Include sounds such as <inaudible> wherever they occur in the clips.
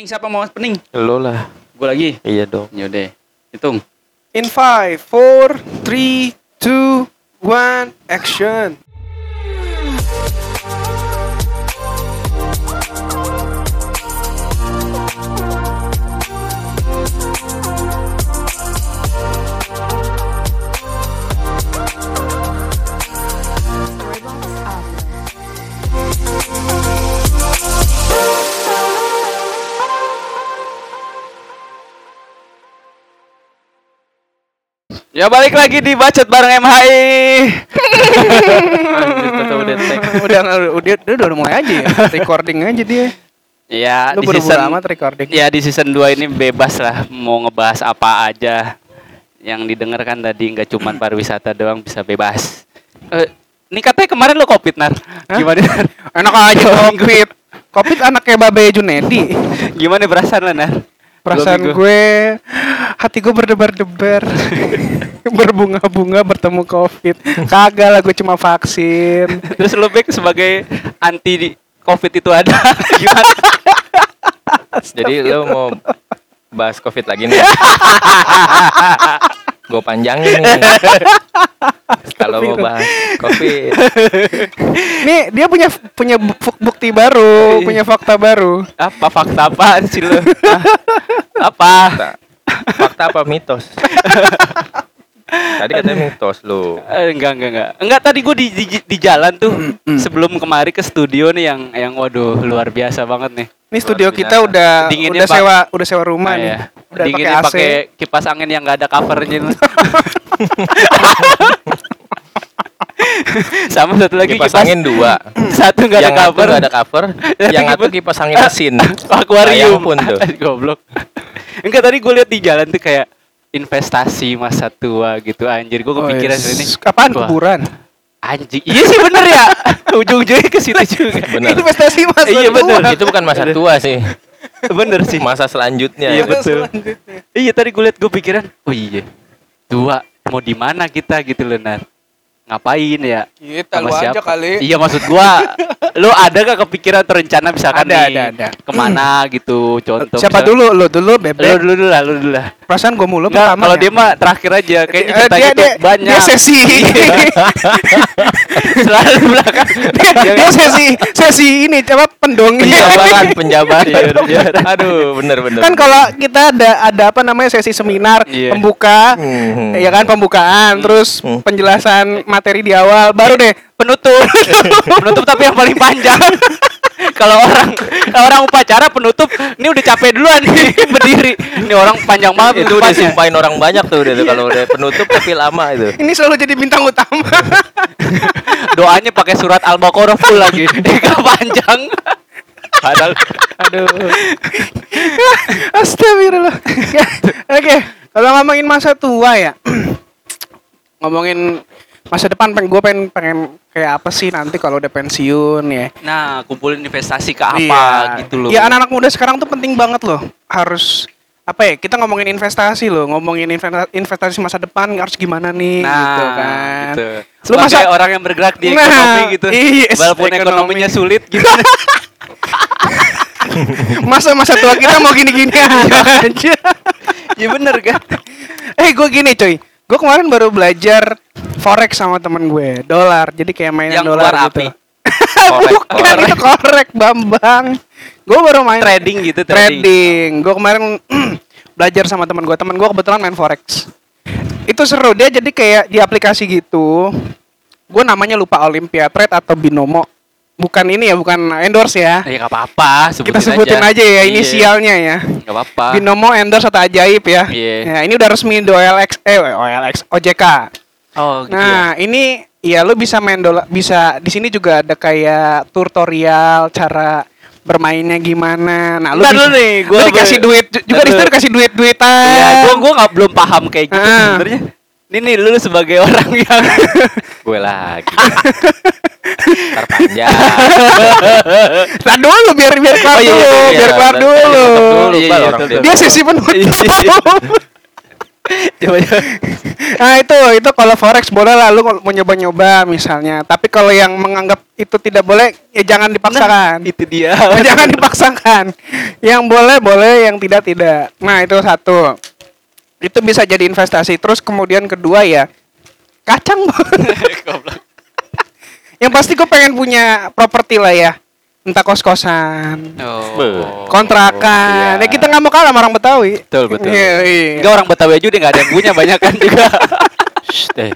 Pening siapa mau pening? Lo lah. Gue lagi. Iya dong. Yaudah. Hitung. In 5, 4, 3, 2, 1, action. Ya balik lagi di bacot bareng MHI. <laughs> Udah udah udah udah udah mulai aja ya. Recording aja dia. Ya Lu di season amat recording. Ya di season 2 ini bebas lah mau ngebahas apa aja. Yang didengar kan tadi nggak cuman <clears throat> pariwisata doang bisa bebas. Eh, ini katanya kemarin lo covid nar. Hah? Gimana? Nar? <laughs> Enak aja Covid. Covid anaknya Babe Junedi. Gimana perasaan lo nar? Perasaan gue hati gue berdebar-debar. <laughs> Berbunga-bunga bertemu Covid. Kagak lah gue cuma vaksin. Terus lo back sebagai anti di covid itu ada <laughs> gimana? Jadi lo mau bahas covid lagi nih? <laughs> Gue panjangin nih. Kalau mau bahas covid, Nih dia punya punya bu- bukti baru, punya fakta baru. Apa fakta apaan sih lo? Hah? apa? Fakta apa mitos? <laughs> Tadi katanya mitos lo. Eh, enggak enggak enggak enggak tadi gue di, di di jalan tuh sebelum kemari ke studio nih yang yang waduh luar biasa banget nih Ini studio biasa. kita udah Dinginnya udah sewa udah sewa rumah Ah, nih. ya. Udah Dinginnya pakai kipas angin yang nggak ada covernya <laughs> <laughs> sama satu lagi Kipas angin dua. <clears throat> satu nggak ada cover nggak ada cover, yang satu Kipas- kipas angin mesin. akuarium pun tuh. goblok enggak tadi gue lihat di jalan tuh kayak investasi masa tua gitu anjir gue kepikiran Oh, ini yes. Wah, kuburan? anjing iya sih bener ya <laughs> ujung-ujungnya ke situ juga Bener. Investasi masa Iya, tua. bener. Itu bukan masa tua sih, bener sih masa selanjutnya. Iya betul. Selanjutnya. Iya tadi gue liat gue pikiran, oh iya, tua mau di mana kita gitu loh Nar. Ngapain ya? Kita Sama lu aja siapa? kali. Iya maksud gua, lu ada gak kepikiran atau rencana misalkan Ada, nih ada, ada. ke mana gitu? Contoh. Siapa misalkan- dulu? Lu dulu Lu bebek. dulu dulu lah, lu dulu lah. Perasaan gua mulu Enggak, pertama kalau ya. dia mah terakhir aja, kayaknya Eh, ceritanya dia, tuh dia, banyak. dia sesi <laughs> Selalu belakang. dia, dia sesi sesi ini coba pendongeng Penjabaran, <laughs> penjabaran. Iya. Aduh, bener bener. kan kalau kita ada ada apa namanya sesi seminar Iya. pembuka Hmm. ya kan pembukaan terus Hmm. penjelasan materi di awal baru deh penutup <laughs> penutup tapi yang paling panjang <laughs> kalau orang orang upacara penutup ini udah capek duluan nih <laughs> berdiri. Ini orang panjang banget itu udah sumpahin orang banyak tuh udah tuh <laughs> kalau udah penutup tapi lama itu. ini selalu jadi bintang utama. Doanya pakai surat al-baqarah full lagi Eka panjang. Padahal aduh. Astagfirullah. Oke kalau ngomongin masa tua ya <clears throat> ngomongin masa depan pengen gue pengen pengen kayak apa sih nanti kalau udah pensiun ya nah kumpulin investasi ke apa Iya. gitu loh Ya anak-anak muda sekarang tuh penting banget loh. Harus apa ya? Kita ngomongin investasi loh, ngomongin investa- investasi masa depan harus gimana nih nah gitu kan. gitu. Lu Sebagai masa- orang yang bergerak di Nah, ekonomi gitu yes, walaupun ekonomi. ekonominya sulit gitu <laughs> Masa masa tua kita mau gini-gini <laughs> aja. ya bener kan eh, gue gini coy. Gue kemarin baru belajar forex sama temen gue, dolar. Jadi kayak mainin Yang dolar gitu. api. <laughs> Korek, Bukan korek. itu korek Bambang. Gue baru main trading gitu trading, trading. Gue kemarin <clears throat> belajar sama teman gue. Teman gue kebetulan main forex. Itu seru dia jadi kayak di aplikasi gitu. Gue namanya lupa Olympia Trade atau Binomo. Bukan ini ya, bukan endorse ya. ya nggak apa-apa sebutin Kita sebutin aja, ya Iya. inisialnya ya. nggak apa-apa Binomo endorse atau ajaib ya. Iya. Ya, ini udah resmi di OLX eh OLX OJK. Oh gitu ya. Nah, ini ya lu bisa main dolar bisa di sini juga ada kayak tutorial cara bermainnya gimana. Nah, lu, Ntar bisa- nih, gua lu dikasih duit ju- juga di situ dikasih duit-duitan. Iya, gua gua nggak belum paham kayak gitu Ah. sebenarnya. Ini nih lu sebagai orang yang Gue lagi. Ntar panjang. Nah, dulu biar biar kelar Oh, iya, dulu, iya, biar iya, kelar dulu. Iya, iya. Dia sesi penutup. Iya. Coba coba. Nah itu itu kalau forex boleh lah lu mau nyoba-nyoba misalnya. Tapi kalau yang menganggap itu tidak boleh ya jangan dipaksakan. Itu dia. <laughs> jangan dipaksakan. Yang boleh boleh, yang tidak tidak. Nah itu satu. Itu bisa jadi investasi. Terus kemudian kedua ya kacang. <laughs> Yang pasti gue pengen punya properti lah ya. Entah kos-kosan, Oh. kontrakan. iya. Ya kita nggak mau kalah sama orang Betawi. Betul, betul. Iya, iya. Enggak orang Betawi aja udah nggak ada yang punya banyak kan juga. Shh, eh.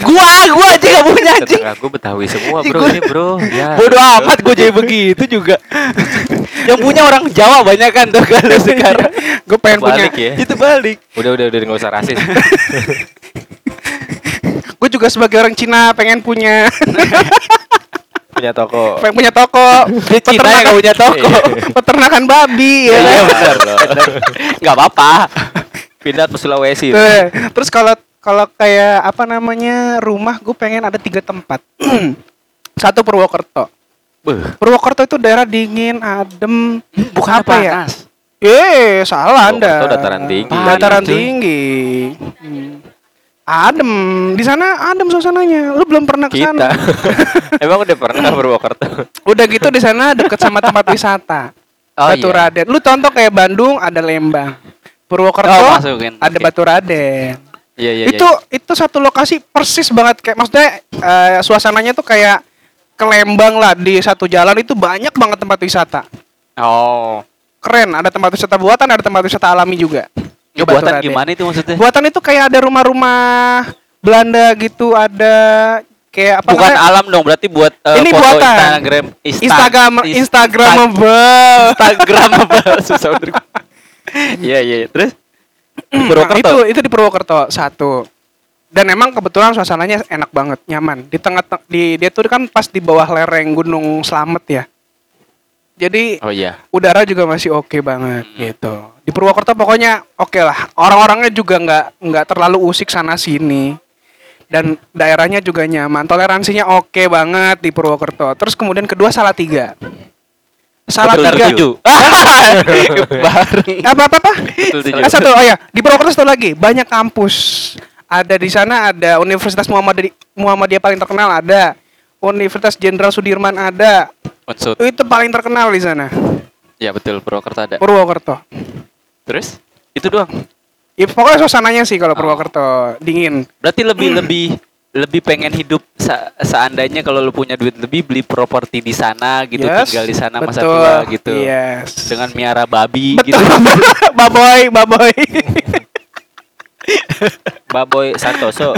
gua gua aja nggak punya anjing. Tetangga gue Betawi semua bro gua- ini bro. Ya. Bodoh amat gue jadi begitu juga. yang punya orang Jawa banyak kan tuh kalau sekarang. Gue pengen punya. Balik ya. Itu balik. Udah udah udah nggak usah rasis. Gue juga sebagai orang Cina pengen punya <laughs> Punya toko. pengen punya toko. Dia Cina yang punya toko. peternakan babi ya. Iya kan? benar loh. Nggak apa-apa. Pindah ke Sulawesi. Tuh, Terus kalau kalau kayak apa namanya rumah gue pengen ada tiga tempat. <clears throat> Satu Purwokerto. Beuh. Purwokerto itu daerah dingin, adem. Bukan apa ya? Eh, salah Anda. Purwokerto dataran tinggi. Dataran Cuy. tinggi. Hmm. Adem. Di sana adem suasananya. Lu belum pernah ke Kita. sana. <laughs> Emang udah pernah Purwokerto? Udah gitu di sana deket sama tempat wisata. Oh, Batu iya. Raden. Lu contoh kayak Bandung ada Lembang. Purwokerto Oh, masukin. ada Oke. Batu Raden. Iya iya. itu itu satu lokasi persis banget kayak maksudnya eh, suasananya tuh kayak ke Lembang lah di satu jalan itu banyak banget tempat wisata. Oh. Keren, ada tempat wisata buatan, ada tempat wisata alami juga. Ya, buatan gimana itu maksudnya? Buatan itu kayak ada rumah-rumah Belanda gitu, ada kayak apa Bukan namanya? alam dong, berarti buat eh, Ini foto buatan. Instagram, Insta- Instagram Insta- Instagramable. Instagram apa? <laughs> Susah bener. Iya iya. iya. Terus Nah, Purwokerto. itu itu di Purwokerto satu. Dan emang kebetulan suasananya enak banget, nyaman. Di tengah di dia tuh kan pas di bawah lereng Gunung Slamet ya. Jadi Oh iya. udara juga masih oke banget gitu. Di Purwokerto pokoknya oke lah. Orang-orangnya juga nggak nggak terlalu usik sana sini. Dan daerahnya juga nyaman. Toleransinya oke banget di Purwokerto. Terus kemudian kedua Salatiga. Salatiga. tujuh. <laughs> Bareng. Apa apa apa? Betul. Eh, satu oh ya di Purwokerto satu lagi banyak kampus. Ada di sana ada Universitas Muhammadiyah Muhammadiyah paling terkenal ada. Universitas Jenderal Sudirman ada. Itu paling terkenal di sana. Ya betul Purwokerto ada. Purwokerto. Terus itu doang. Ya pokoknya suasananya sih kalau Purwokerto dingin. Berarti lebih lebih lebih pengen hidup seandainya kalau lu punya duit lebih beli properti di sana gitu Yes, tinggal di sana masa tua gitu. Yes. Dengan miara babi Betul. gitu. <laughs> baboy, baboy. <laughs> Baboy Santoso.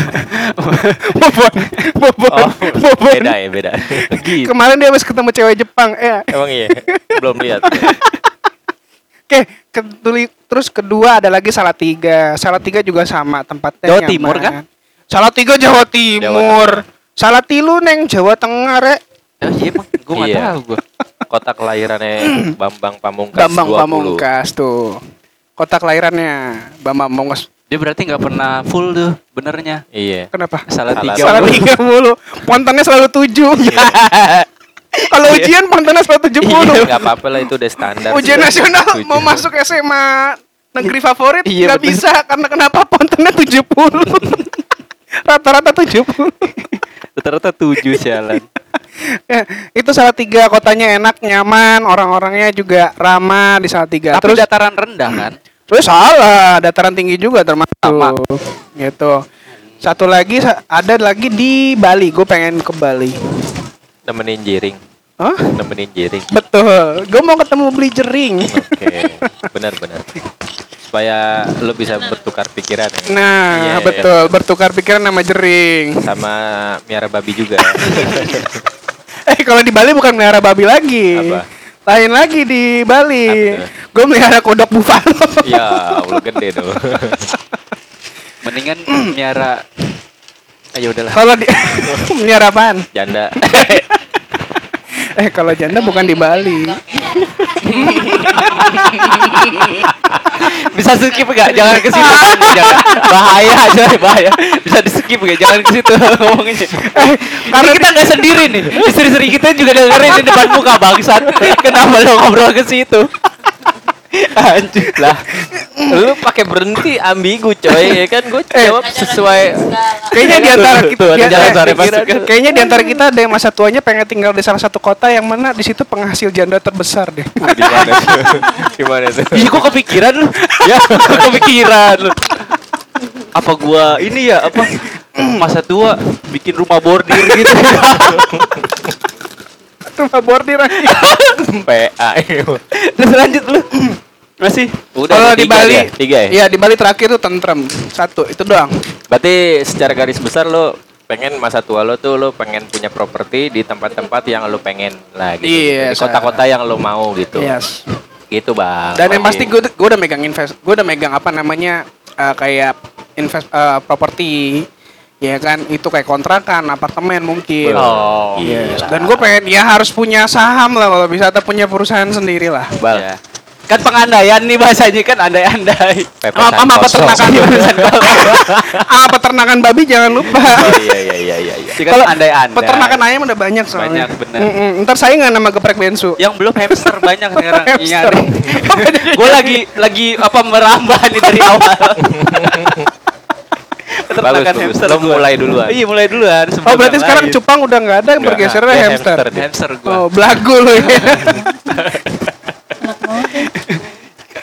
<laughs> Bobon. Bobon. Oh, Bobon. beda ya beda. <laughs> gitu. Kemarin dia habis ketemu cewek Jepang. Eh, Emang iya. <laughs> Belum lihat. Oke, keduli, terus kedua ada lagi Salatiga. Salatiga juga sama tempatnya. Jawa nyaman. Timur kan? Salatiga Jawa Timur. Salatilu neng Jawa Tengah rek. Oh, iya emang gue Iya. tahu gue. Kota kelahirannya <clears throat> Bambang Pamungkas Bambang 20. Pamungkas tuh. Kota kelahirannya Bambang Pamungkas. Dia berarti nggak pernah full tuh benernya. Iya. Kenapa? Salah Salah tiga. Jauh. Salatiga mulu. Pontennya selalu tujuh. <laughs> Kalau ujian pontennya selalu tujuh puluh. Enggak apa-apa lah itu udah standar. Ujian nasional Tujuh. mau masuk SMA negeri favorit Iya, nggak bisa karena kenapa pontennya 70 rata-rata 70 Rata-rata tujuh sialan. <laughs> Ya, itu salah tiga kotanya enak nyaman orang-orangnya juga ramah di salah tiga Tapi terus dataran rendah kan? Terus salah dataran tinggi juga termasuk Sama. gitu satu lagi ada lagi di Bali gue pengen ke Bali Nemenin jiring. Hah? Nemenin jiring. betul gue mau ketemu beli jering Oke. Benar-benar. Supaya lo bisa bertukar pikiran ya. nah Iya, iya. betul bertukar pikiran sama jering Sama miara babi juga. <laughs> Eh kalau di Bali bukan melihara babi lagi. Apa? Lain lagi di Bali. Gue melihara kodok buffalo. <laughs> ya, Allah gede tuh. <laughs> Mendingan <clears throat> miara Ayo udahlah. kalau di <laughs> melihara apaan? Janda. Eh kalau janda bukan di Bali. Bisa skip gak? Jangan ke situ. Jangan. Bahaya aja, bahaya. Bisa di skip gak? Jangan ke situ <laughs> ngomongnya. Karena kita nggak sendiri nih. Istri-istri kita juga dengerin di depan muka bangsat. Kenapa lo ngobrol ke situ? Anjir lah. Lu pakai berhenti ambigu coy, ya kan gue Eh, jawab sesuai Kayaknya di antara kita ada di- jalan eh, sore pasukan. kayaknya di antara kita ada yang masa tuanya pengen tinggal di salah satu kota yang mana di situ penghasil janda terbesar deh. di mana tuh? Di mana tuh? Ih, kok kepikiran lu? <laughs> ya, kok kepikiran lu. Apa gua ini ya apa masa tua bikin rumah bordir gitu. Rumah bordir lagi. <laughs> PA. Terus lanjut lu. Masih Udah Kalau di tiga Bali, tiga ya. Iya di Bali terakhir tuh tentrem satu itu doang. Berarti secara garis besar lo pengen masa tua lo tuh lo pengen punya properti di tempat-tempat yang lo pengen lah gitu. Iya, Di kota-kota yang lo mau gitu. Yes. Gitu, Bang. Dan yang pasti gue gue udah megang invest, gue udah megang apa namanya eh, kayak invest eh, properti, ya kan itu kayak kontrakan, apartemen mungkin. Oh. Yes. Gila. Dan gue pengen ya harus punya saham lah kalau bisa atau punya perusahaan sendiri lah. Bal. Ya. Kan pengandaian nih bahasanya kan andai-andai. Sama, sama peternakan <laughs> ah peternakan babi jangan lupa. Oh iya iya iya iya. iya. Kan andai-andai. peternakan ayam udah banyak soalnya. Banyak, bener. Mm-mm. Ntar saya nggak nama geprek bensu. yang belum hamster banyak sekarang. Hamster. <laughs> Gue lagi lagi apa merambah nih dari awal. <laughs> Bagus, bagus. Lo mulai duluan. Iya mulai duluan. sebelum Oh berarti sekarang lain. cupang udah nggak ada, bergesernya hamster. hamster. hamster gua. Oh belagu lu ya.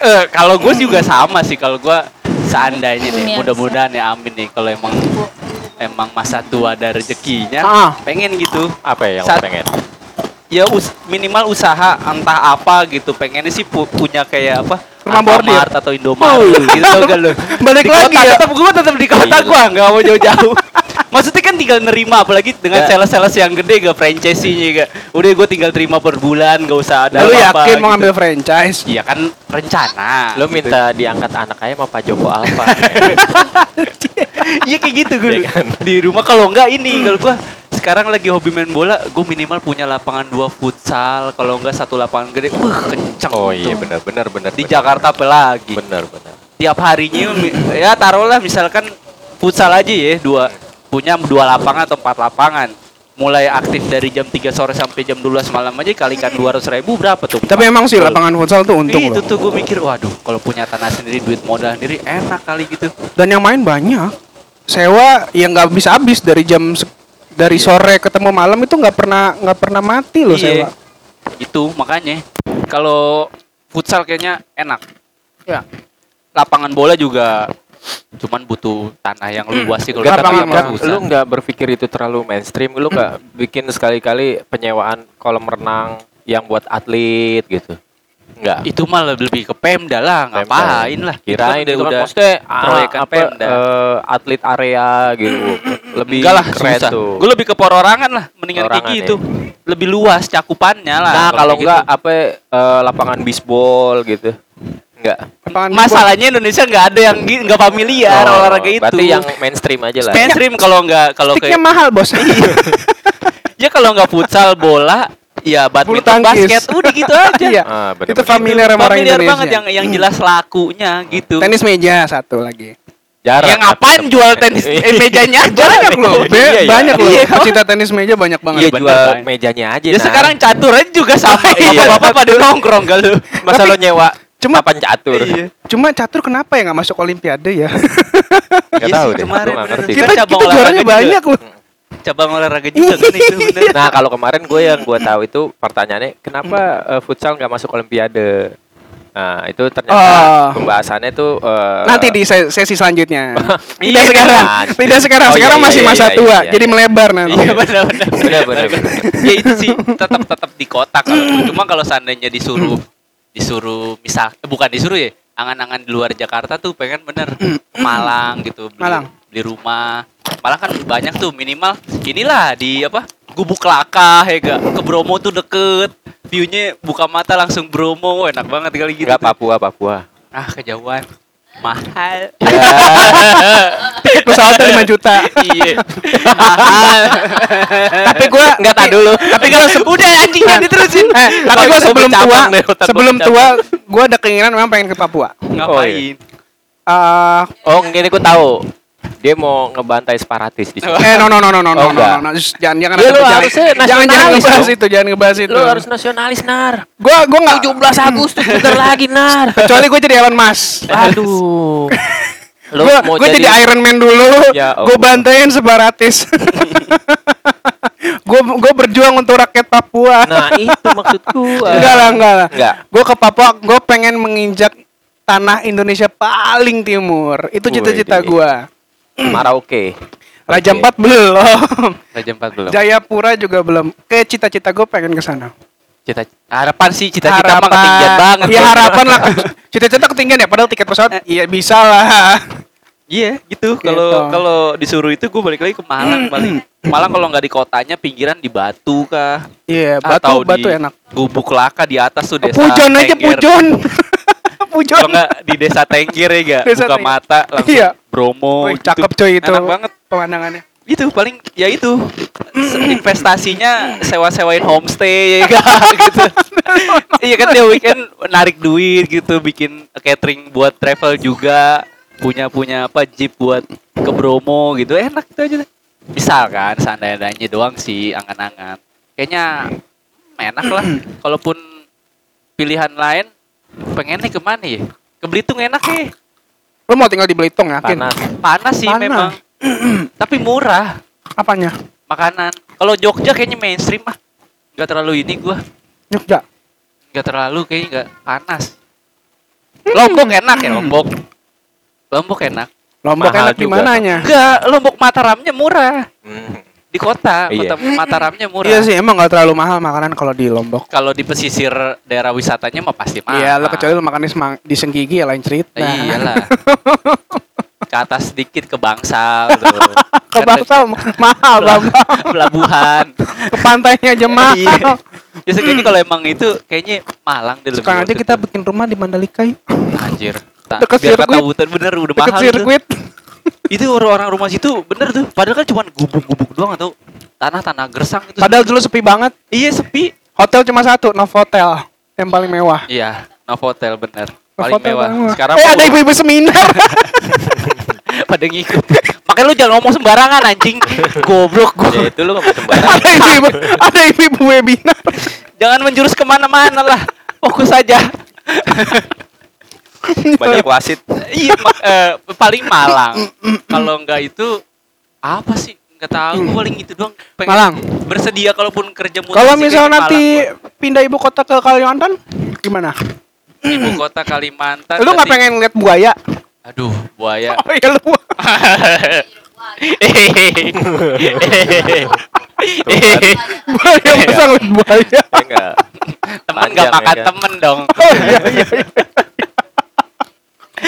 Eh, kalau gue juga sama sih kalau gue seandainya nih Dunia mudah-mudahan ya amin nih kalau emang emang masa tua ada rezekinya Ah. pengen gitu Apa ya yang Saat- lo pengen? ya us- minimal usaha entah apa gitu pengennya sih pu- punya kayak apa Rumah bordir. Alfamart atau Indomaret gitu tau gak lu Balik di lagi kota, ya. tetap gue tetap di kota Gila. gue nggak mau jauh-jauh <laughs> maksudnya kan tinggal nerima apalagi dengan Ya. sales-sales yang gede gak franchise-nya gak udah gue tinggal terima per bulan gak usah ada Lu apa-apa yakin mau gitu. ngambil franchise? Iya kan rencana. Lo minta diangkat anak aja sama Pak Joko Alfa. <laughs> Iya kayak gitu gue. Iya kan? Di rumah kalau enggak ini kalau gua sekarang lagi hobi main bola, gue minimal punya lapangan dua futsal, kalau enggak satu lapangan gede, wah kencang. oh iya benar benar benar. Di benar. Jakarta apa lagi? Benar benar. Tiap harinya ya taruhlah misalkan futsal aja ya dua punya dua lapangan atau empat lapangan. Mulai aktif dari jam 3 sore sampai jam 12 malam aja kalikan 200 ribu berapa tuh? Tapi emang sih lapangan futsal tuh untung itu loh. tuh gue mikir, waduh, kalau punya tanah sendiri, duit modal sendiri, enak kali gitu. Dan yang main banyak. Sewa yang nggak bisa habis dari jam dari sore ketemu malam itu nggak pernah nggak pernah mati loh sewa. Iya. Itu makanya kalau futsal kayaknya enak. Ya. Lapangan bola juga cuman butuh tanah yang luas sih kalau kata tapi kan lu nggak berpikir itu terlalu mainstream. Lu nggak bikin sekali-kali penyewaan kolam renang yang buat atlet gitu. Enggak. itu mah lebih ke Pemda lah, ngapain lah. Kirain itu, Itu kan udah maksudnya proyekan ah, apa Pemda. eh, atlet area gitu. <clears throat> Lebih Enggak lah, keren susah. tuh. Gue lebih ke pororangan lah, mendingan kayak gitu. Lebih luas cakupannya lah. Nah, kalau enggak gitu. apa eh, lapangan bisbol gitu. Enggak. Masalahnya Indonesia nggak ada yang nggak familiar Oh, olahraga itu. Berarti yang mainstream aja lah. mainstream kalau nggak kalau kayak mahal bos. <laughs> ya kalau nggak futsal bola ya badminton basket udah gitu aja Iya. Ah, bener, itu familiar sama orang familiar Indonesia. banget yang yang jelas lakunya gitu Tenis meja satu lagi. Jarang. yang ngapain jual tenis eh, mejanya <laughs> aja Banyak loh, Be- Iya, iya. banyak loh. Iya. Pecinta tenis meja banyak banget. Iya jual mejanya aja. ya nah. sekarang catur aja juga sama Iya. bapak-bapak pada nongkrong gak lu masa lo nyewa Cuma- papan catur. Iya. Cuma catur kenapa ya nggak masuk Olimpiade ya? <laughs> Enggak Iya tahu deh. kemarin nggak ngerti. Kita- kita cabang kita olahraga juaranya juga. banyak loh. cabang olahraga juga kan itu <laughs> bener Nah, kalau kemarin gue yang gue tahu itu pertanyaannya kenapa eh, futsal nggak masuk Olimpiade? Nah, itu ternyata Oh. pembahasannya tuh eh, Nanti di se- sesi selanjutnya. <laughs> Tidak Iya, sekarang. kan. Tidak sekarang. Oh, iya, sekarang iya, masih iya, masa iya, tua. iya. Jadi melebar nanti. Iya benar benar. Benar, benar, benar. ya itu sih tetap tetap di kota kalau cuma kalau seandainya disuruh disuruh misal eh, bukan disuruh ya angan-angan di luar Jakarta tuh pengen bener ke Malang gitu beli, Malang. beli rumah Malang kan banyak tuh minimal inilah di apa gubuk laka ya gak ke Bromo tuh deket viewnya buka mata langsung Bromo enak banget kali gitu Enggak tuh. Papua, Papua. ah kejauhan mahal. Tiket pesawatnya 5 juta. iya. Mahal. Tapi gua nggak tahu dulu. tapi kalau udah anjing jangan diterusin. Eh, tapi Otak sebelum tua, sebelum tua, gua ada keinginan memang pengen ke Papua. ngapain? Eh, Oh, ini gue tahu. Dia mau ngebantai separatis di sini. Eh no no no no no no Oh, no, no, no. Shh, jangan jangan Ya, lu harusnya jangan jangan ngebahas itu jangan ngebahas itu. Lu harus nasionalis nar. Gua gua nggak 17 Agustus bentar lagi nar. kecuali gue jadi Elon Musk. Aduh. <laughs> Lu Gue mau gue jadi, Iron Man dulu. Ya gue Allah. bantain separatis. <laughs> Gue gue berjuang untuk rakyat Papua. Nah, itu maksud gua. enggak lah enggak lah. Enggak. Gue ke Papua, gue pengen menginjak tanah Indonesia paling timur. Itu cita-cita gue. Marauke. Raja. Empat belum. Raja empat belum. Jayapura juga belum. Kayak cita-cita gue pengen ke sana. Cita harapan sih cita-cita mah ketinggian banget. Iya harapan lah. Cita-cita ketinggian ya. Padahal tiket pesawat iya bisa lah. Iya gitu. Kalau Gitu. kalau disuruh itu gue balik lagi ke Malang paling. Malang kalau nggak di kotanya pinggiran di Batu kah? Iya Atau batu batu di enak. Gubuk Laka di atas tuh desa. Pujon aja Tengger. pujon. pujon. Kalau nggak di desa Tengger ya gak? Desa Buka Tengger. mata langsung Iya. Bromo. Wih, gitu. cakep coy itu. Enak banget. pemandangannya. Itu paling ya itu investasinya sewa-sewain homestay ya kan <laughs> gitu. iya kan dia weekend narik duit gitu, bikin catering buat travel juga, punya punya apa jeep buat ke Bromo gitu. Enak itu aja deh. Misal kan seandainya doang sih angan-angan. Kayaknya hmm, enak lah. Kalaupun pilihan lain pengennya ke mana ya? Ke Belitung enak ya. Lo mau tinggal di Belitung yakin? Panas. Panas sih Panas. memang. <clears throat> Tapi murah Apanya? makanan. Kalau Jogja kayaknya mainstream mah. Nggak terlalu ini gua. Jogja. Nggak terlalu kayaknya nggak panas. Lombok enak ya Lombok. Lombok enak. Lombok Mahal enak di mananya? Enggak, Lombok Mataramnya murah. Hmm. Di kota, Iya. kota Mataramnya murah. Iya sih, emang gak terlalu mahal makanan kalau di Lombok. Kalau di pesisir daerah wisatanya mah pasti mahal. Iya, lo kecuali lo makan di, Semang- di Senggigi ya lain cerita. Nah, iyalah. <laughs> ke atas sedikit ke Bangsal tuh. <laughs> Ke Bangsal <laughs> mahal, Bambang. Pelabuhan. Ke pantainya aja mahal. Iya. Ya kayaknya kalau emang itu kayaknya Malang deh lebih Sekarang aja kita bikin rumah di Mandalika yuk. anjir. Ta- Deket biar kata sirkuit. hutan bener udah Deket mahal itu. sirkuit. Itu orang-orang rumah situ bener tuh. Padahal kan cuma gubuk-gubuk doang atau tanah-tanah gersang itu. Padahal dulu sepi banget. iya sepi. Hotel cuma satu, Novotel. Yang paling mewah. Iya, Novotel bener. Paling Novotel mewah. paling. Sekarang eh ada ibu-ibu seminar. <laughs> pada ngikut. Makanya lu jangan ngomong sembarangan anjing. Goblok gua. Ya itu lu nggak sembarangan. ada ibu-ibu, ada ibu-ibu webinar. Jangan menjurus ke mana-mana lah. Fokus aja. Banyak wasit. iya, eh, paling Malang. Kalau enggak itu apa sih? Enggak tahu. Gua paling itu doang. Pengen Malang. Bersedia kalaupun kerja mutasi. Kalau misal nanti Malang pindah ibu kota ke Kalimantan, gimana? ibu kota Kalimantan. Lu nggak pengen lihat buaya? Aduh, buaya. <laughs> Oh iya lu. <laughs> Buaya masa ngeliat buaya? Ya enggak. temen nggak makan ya kan? temen dong. Oh iya iya. iya.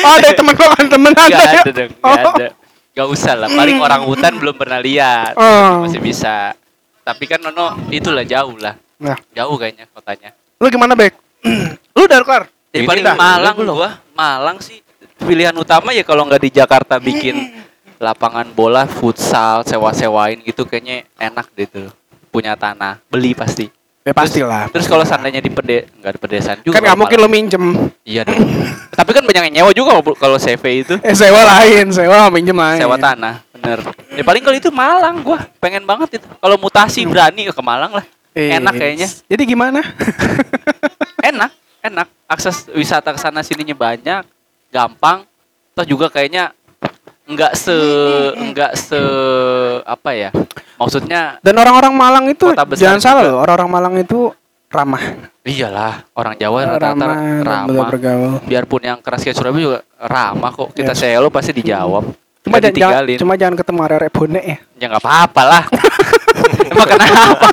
Oh, ada temen gua kan temen ada Gak ya? ada dong, Oh. gak ada. Gak usah lah, paling orang hutan belum pernah lihat. Oh. Masih bisa. Tapi kan Nono itulah jauh lah. Nah, Jauh kayaknya kotanya. lu gimana, Bek? <clears throat> lu udah kelar? Jadi Ini paling dah, Malang belum. gua, Malang sih pilihan utama ya kalau nggak di Jakarta bikin <clears throat> lapangan bola futsal sewa-sewain gitu kayaknya enak deh tuh. Punya tanah, beli pasti. Ya pastilah. Terus kalau seandainya di pede nggak di pedesaan juga. Kan nggak mungkin lo minjem. Iya dong. Tapi kan banyak yang nyewa juga kalau CV itu. Eh, sewa lain, sewa minjem lain. sewa tanah bener ya paling kalau itu Malang gua pengen banget itu kalau mutasi berani ke Malang lah Eh, enak kayaknya Jadi gimana? <laughs> enak enak akses wisata ke sana sininya banyak gampang terus juga kayaknya enggak se enggak se apa ya maksudnya Dan orang-orang Malang itu jangan salah loh, orang-orang Malang itu ramah. iyalah orang Jawa rata-rata ramah, ramah bergaul. biarpun yang keras kayak Surabaya juga ramah kok kita selo pasti dijawab Cuma jangan, jangan, ditinggalin cuma jangan ketemu area bonek ya. Ya nggak apa-apa lah. <laughs> Emang kenapa?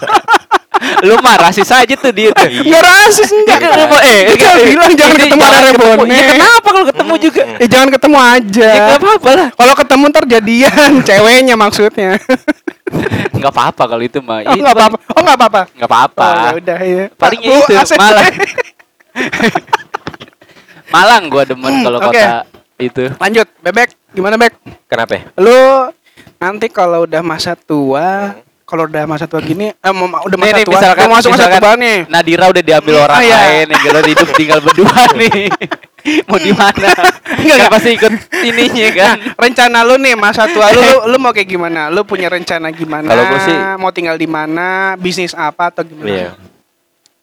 Lu mah rasis aja tuh dia tuh. Enggak rasis enggak. Ya, kenapa? Eh, Dia eh, bilang jangan ini ketemu ketemu. bonek. Ya kenapa kalau ketemu juga? Eh jangan ketemu aja. Ya nggak apa-apa lah. Kalau ketemu ntar jadian <laughs> ceweknya maksudnya. <laughs> Nggak apa-apa kalau itu mah. Oh enggak apa-apa. Oh enggak apa-apa. Nggak apa-apa. Oh, ya udah ya. Paling Bu, itu ACC. Malang. <laughs> Malang gua demen kalau Oke. kota itu. Lanjut, Bebek. Gimana, Bek? Kenapa? ya? Lu nanti kalau udah masa tua, kalau udah masa tua gini, eh mau udah Nih, masa nih, tua, misalkan, mau masuk masa tua nih. Nadira udah diambil orang Ah, iya. lain yang jalan hidup tinggal berdua <laughs> nih. mau di mana? Enggak, Kan enggak. pasti ikut ininya kan. Nah, rencana lu nih masa tua lu, lu, lu mau kayak gimana? Lu punya rencana gimana? Kalau gua sih- mau tinggal di mana? Bisnis apa atau gimana? Iya.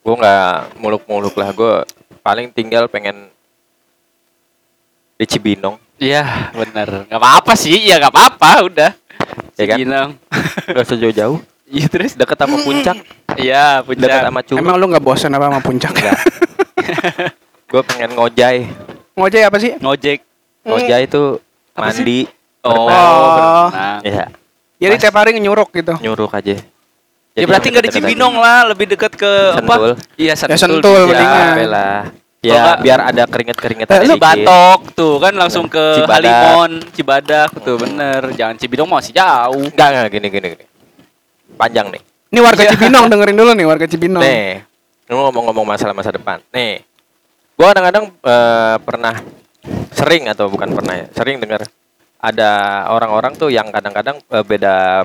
Gue nggak muluk-muluk lah. Gue paling tinggal pengen di Cibinong. Iya, bener. Gak apa-apa sih, ya gak apa-apa, udah. Ya kan? Ciginang. <laughs> Gak usah jauh-jauh. Iya terus? Deket sama puncak. Iya, puncak. sama Curug. Emang lu nggak bosan apa sama puncak? <laughs> Gue pengen ngojay. Ngojek apa sih? Ngojek. Ngojay itu Apa sih? mandi. Oh, Oh. berenang. Iya, Jadi tiap hari nyuruk gitu. nyuruh aja. Ya berarti nggak di Cibinong lah, lebih dekat ke Sentul. apa? Iya, Ya, Sentul. Sentul, bisa. mendingan. Ya, lah. Ya, nggak- biar ada keringet-keringet Eh, lu Batok tuh kan langsung ke Cibadak. Halimon, Cibadak tuh bener. Jangan Cibinong masih jauh. Enggak, enggak, gini, gini, gini. Panjang nih. Ini warga Iya. Cibinong dengerin dulu nih warga Cibinong. Nih, lu ngomong-ngomong masalah masa depan. Nih, gua kadang-kadang eh, pernah sering atau bukan pernah ya, sering dengar ada orang-orang tuh yang kadang-kadang eh, beda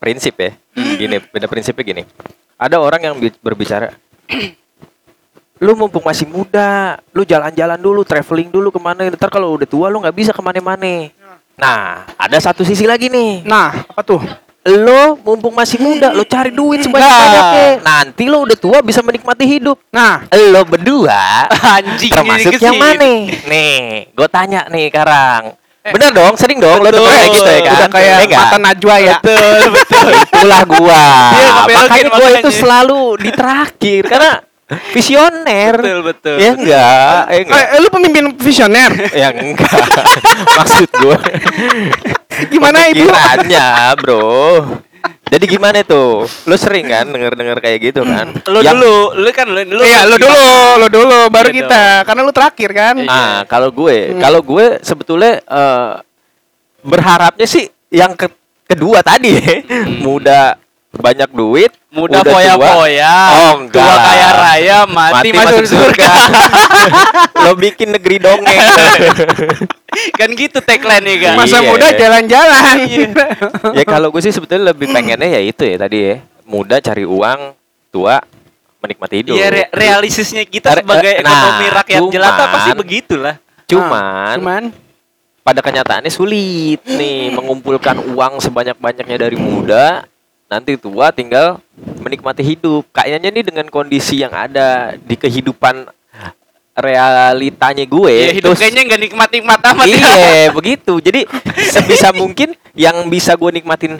prinsip ya. Gini, beda prinsipnya gini. Ada orang yang bi- berbicara, lu mumpung masih muda, lu jalan-jalan dulu, traveling dulu ke mana. Ntar kalau udah tua lu nggak bisa ke mana-mana. Nah, ada satu sisi lagi nih Nah, apa tuh? lo mumpung masih muda lo cari duit sebanyak-banyaknya nanti lo udah tua bisa menikmati hidup Nah, lo berdua <laughs> Anjing termasuk yang mana nih gue tanya nih sekarang bener dong sering dong lo Betul. denger kayak gitu ya kan udah kayak nggak? mata Najwa ya. Betul, betul. itulah gua Dia makanya gua itu selalu di terakhir karena visioner betul, betul. ya enggak ya enggak Eh, lu pemimpin visioner. ya enggak <laughs> maksud gua Gimana itu? Pemikirannya, bro jadi gimana tuh lo sering kan denger-denger kayak gitu kan Lu Yang- dulu, lu kan lu dulu. Iya, lu dulu, lu dulu, baru Iya kita. Karena lu terakhir kan. Ah, kalau gue, Hmm. kalau gue sebetulnya eh, berharapnya sih yang ke- kedua tadi, muda banyak duit, Muda foya-foya. Oh, enggak Tua kaya raya, mati, masuk, surga. <laughs> Lo bikin negeri dongeng. <laughs> kan gitu tagline nya kan. Masa Iya. muda jalan-jalan. <laughs> ya kalau gue sih sebetulnya lebih pengennya ya itu ya tadi ya, muda cari uang, tua menikmati hidup. Iya, re- realistisnya kita Re- sebagai nah, ekonomi rakyat jelata cuman- pasti begitulah. Cuman, Cuman pada kenyataannya sulit nih mengumpulkan uang sebanyak-banyaknya dari muda nanti tua tinggal menikmati hidup. Kayaknya nih dengan kondisi yang ada di kehidupan realitanya gue Iya, hidup terus- kayaknya nggak nikmat-nikmat amat. ya. iya <laughs> begitu jadi sebisa mungkin yang bisa gue nikmatin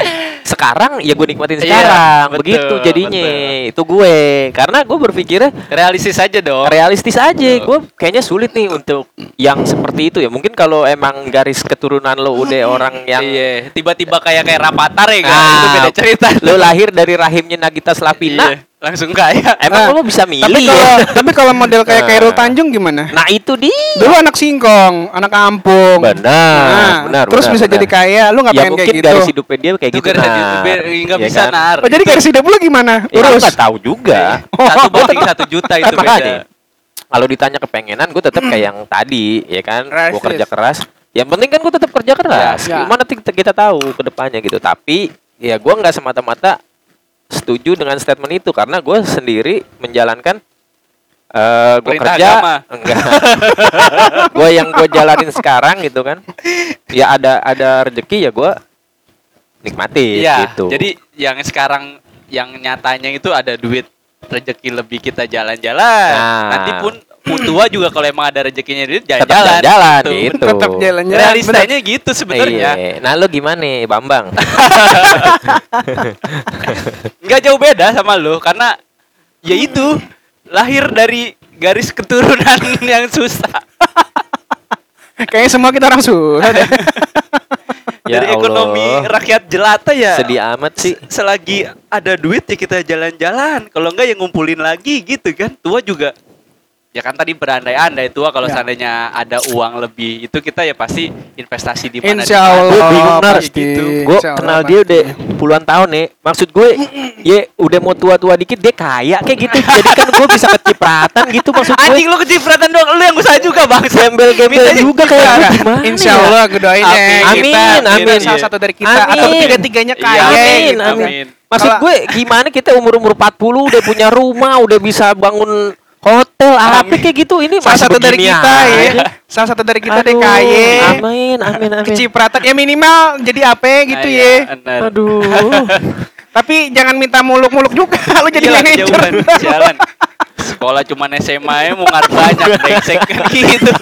sekarang ya gue nikmatin Iya, sekarang betul, begitu jadinya betul. itu gue karena gue berpikirnya Realistis aja dong. realistis aja Betul. gue kayaknya sulit nih untuk yang seperti itu ya mungkin kalau emang garis keturunan lo udah <laughs> orang yang Iya, tiba-tiba kayak kayak Rapatar ya kan. Ah, itu beda cerita. lo lahir dari rahimnya Nagita Slavina Iya, langsung kaya. emang Nah, lo bisa milih tapi ya? kalau <laughs> tapi kalau model kayak Nah. Kairul Tanjung gimana? nah itu dia Dulu anak singkong, anak kampung. benar Nah, benar terus benar, bisa benar. jadi kaya, lu nggak ya pengen mungkin kayak gitu. garis hidupnya dia kayak Itu gitu garis nah Ya bisa kan? nar. Oh, jadi garis hidup lu gimana? Ya, Urus. nggak tahu juga <laughs> Satu banding satu juta itu makanya. beda. kalau ditanya kepengenan gue tetap kayak yang tadi ya kan gue kerja keras yang penting kan gue tetap kerja keras Ya. gimana kita, kita tahu ke depannya gitu tapi ya gue nggak semata-mata setuju dengan statement itu karena gue sendiri menjalankan eh gue kerja agama. enggak <laughs> gue yang gue jalanin sekarang gitu kan ya ada ada rezeki ya gue nikmatin Iya, gitu jadi yang sekarang yang nyatanya itu ada duit rezeki lebih kita jalan-jalan. Nah. Nanti pun tua juga kalau emang ada rezekinya duit tetap jalan-jalan. jalan Gitu. gitu Tetap jalan-jalan. Realistanya gitu sebenarnya. Iya. Nah lo gimana Bambang? <laughs> Nggak jauh beda sama lo karena ya itu lahir dari garis keturunan <laughs> yang susah. Kayaknya semua kita orang susah deh. <laughs> Ya dari Allah. ekonomi rakyat jelata ya. Sedih amat sih. Selagi ada duit ya kita jalan-jalan. Kalau enggak ya ngumpulin lagi gitu kan. Tua juga ya kan tadi berandai-andai tua kalau Ya. seandainya ada uang lebih itu kita ya pasti investasi di mana Insya. Allah Gua bingung, Nar. Gitu. Gue kenal pasti. dia udah puluhan tahun nih. Maksud gue, ya udah mau tua-tua dikit dia kaya kayak gitu. Jadi kan gue bisa kecipratan gitu maksud gue. Anjing lu kecipratan dong, lu yang usaha juga bang. Gembel-gembel juga kayak gitu. Gimana Insya ya? Allah gue doain ya Amin. kita Amin, amin. salah satu dari kita Amin. atau ketiga-tiganya Iya, kaya amin, gitu. amin. Amin. Maksud gue gimana kita umur-umur 40 udah punya rumah, udah bisa bangun Hotel apa Amin. kayak gitu ini Salah satu dari kita ya. aja. Salah satu dari kita Aduh, DKY. Amin, amin, amin. Kecipratan ya minimal jadi apa gitu Ah, ya. Aduh. <laughs> Tapi jangan minta muluk-muluk juga <laughs> lu jadi Iyalah, manajer. kejauhan, Jalan. Sekolah cuma SMA ya mau ngarep banyak <laughs> brengsek gitu.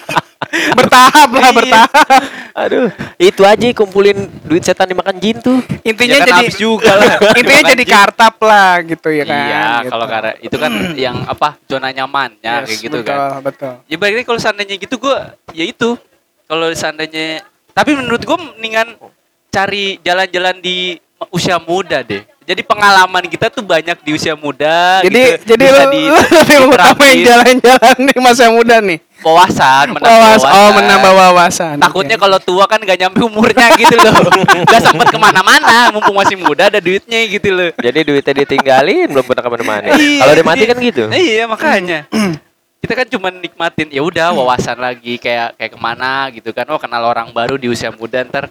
Bertahap lah, Iya. bertahap. Aduh, itu aja kumpulin duit setan dimakan jin tuh. Intinya Ya kan jadi juga lah. <laughs> intinya jadi jin. kartap lah gitu ya kan. Iya, gitu. kalau karena itu kan <clears throat> yang apa zona nyamannya Yes, kayak gitu betul, kan. Betul. Ya lagi kalau seandainya gitu gue ya itu. Kalau seandainya tapi menurut gue mendingan cari jalan-jalan di usia muda deh. Jadi pengalaman kita tuh banyak di usia muda. Jadi gitu. jadi Bisa lu, di- lebih utamain jalan-jalan di masa muda nih. Wawasan, menambah Wawas, wawasan. oh menambah wawasan. Takutnya Oke. kalau tua kan gak nyampe umurnya gitu loh. <laughs> Gak sempet ke mana-mana, mumpung masih muda ada duitnya gitu loh. Jadi duitnya ditinggalin belum pernah ke mana-mana. Iya, Kalau dia mati kan gitu. Iya makanya. kita kan cuma nikmatin ya udah wawasan lagi kayak kayak ke mana gitu kan. Oh kenal orang baru di usia muda ntar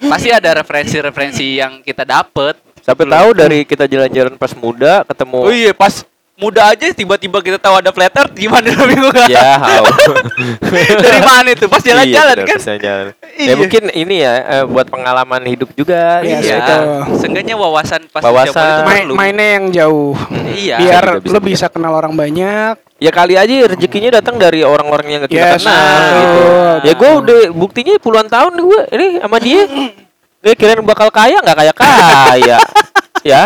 pasti ada referensi-referensi yang kita dapet. Sampai tahu dari kita jalan-jalan pas muda ketemu Oh iya pas muda aja tiba-tiba kita tahu ada flat earth gimana <laughs> bingung kan? Ya, hau. <laughs> Dari mana itu? Pas jalan-jalan Iya, kan? pas jalan. <laughs> Iya. Ya mungkin ini ya eh, buat pengalaman hidup juga Iya, Iya, ya. seenggaknya wawasan pas Wawasan. itu Main, perlu. mainnya yang jauh. Iya. Biar Bisa, bisa, lu bisa. bisa kenal orang banyak. Ya kali aja rezekinya datang dari orang-orang yang kita Yes, kenal betul. gitu. Ya gue udah buktinya puluhan tahun gue ini sama dia. Gue kirain bakal kaya nggak kaya kaya. ya.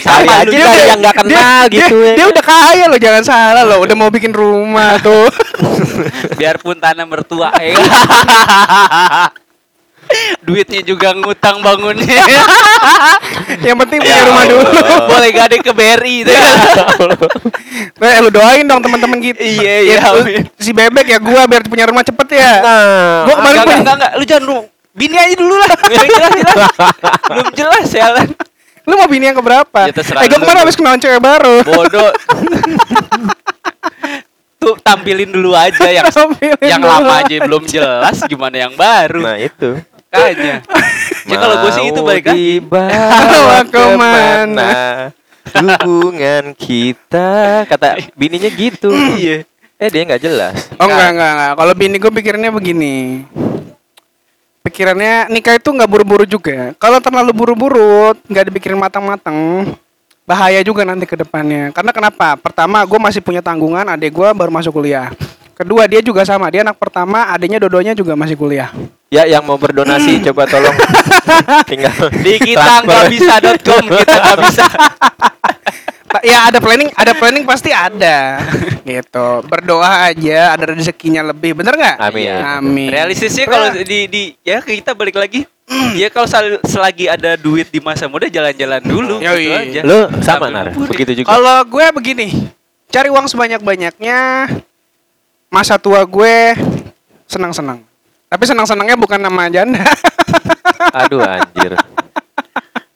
Sama aja dari juga. yang nggak kenal dia, gitu dia, ya. dia udah kaya loh, jangan salah loh. Udah mau bikin rumah <laughs> tuh. biarpun tanah mertua <laughs> ya. duitnya juga ngutang bangunnya <laughs> yang penting punya Ya rumah dulu. Allah. boleh gade ke BRI itu kan Eh, lu doain dong teman-teman kita. Iya, Ya, iya. Si bebek ya gua biar punya rumah cepet ya. Nah, Gua kemarin enggak, enggak, enggak, lu jangan lu bini aja dulu lah belum jelas ya Lu mau bini yang keberapa? Ya, terserah eh, lu. kemarin habis kenalan cewek baru. bodoh tuh tampilin dulu aja yang <laughs> Tampilin yang dulu. lama aja belum jelas gimana yang baru Nah itu. kayaknya ya kalau gue sih itu Mau balik lagi Bawa ke mana? ke mana hubungan kita kata bininya gitu iya eh dia nggak jelas Oh enggak enggak enggak. Kalau bini gue pikirnya begini. Pikirannya nikah itu nggak buru-buru juga. Kalau terlalu buru-buru, nggak dipikirin matang-matang, bahaya juga nanti ke depannya. Karena kenapa? Pertama, gue masih punya tanggungan, adik gue baru masuk kuliah. Kedua, dia juga sama. Dia anak pertama, adiknya dodonya juga masih kuliah. Ya yang mau berdonasi coba tolong <laughs> tinggal di kita nggak bisa.com <laughs> kita nggak bisa Ya ada planning, ada planning pasti ada. gitu. Berdoa aja, ada rezekinya lebih. Bener nggak? Amin. Iya. Amin. Realistisnya kalau di di ya kita balik lagi. ya kalau sel- selagi ada duit di masa muda jalan-jalan dulu Yoi. gitu aja. lu sama Sambil nar mumpuni. begitu juga Kalau gue begini, cari uang sebanyak-banyaknya, masa tua gue senang-senang. Tapi senang-senangnya bukan nama janda. <laughs> aduh anjir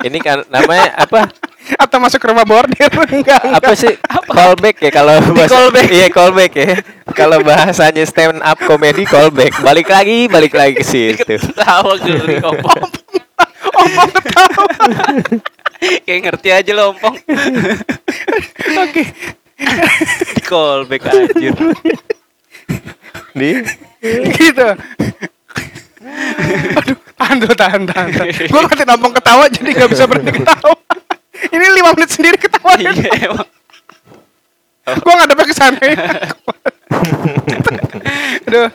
ini kan namanya apa Atau masuk ke rumah bordir. Enggak, <laughs> enggak. apa sih callback ya kalau bahasa callback. iya callback ya kalau bahasanya stand up comedy callback balik lagi balik lagi ke situ Tawa geli ompong. Ompong ketawa. <laughs> Kayak ngerti aja lo ompong. Oke. Callback anjir. nih <laughs> gitu. <laughs> Aduh, tahan dulu, tahan, tahan. tahan. Gue <laughs> ngerti ompong ketawa jadi gak bisa berhenti ketawa. Ini lima menit sendiri ketawa. Iya emang. gue nggak dapat ke sana aduh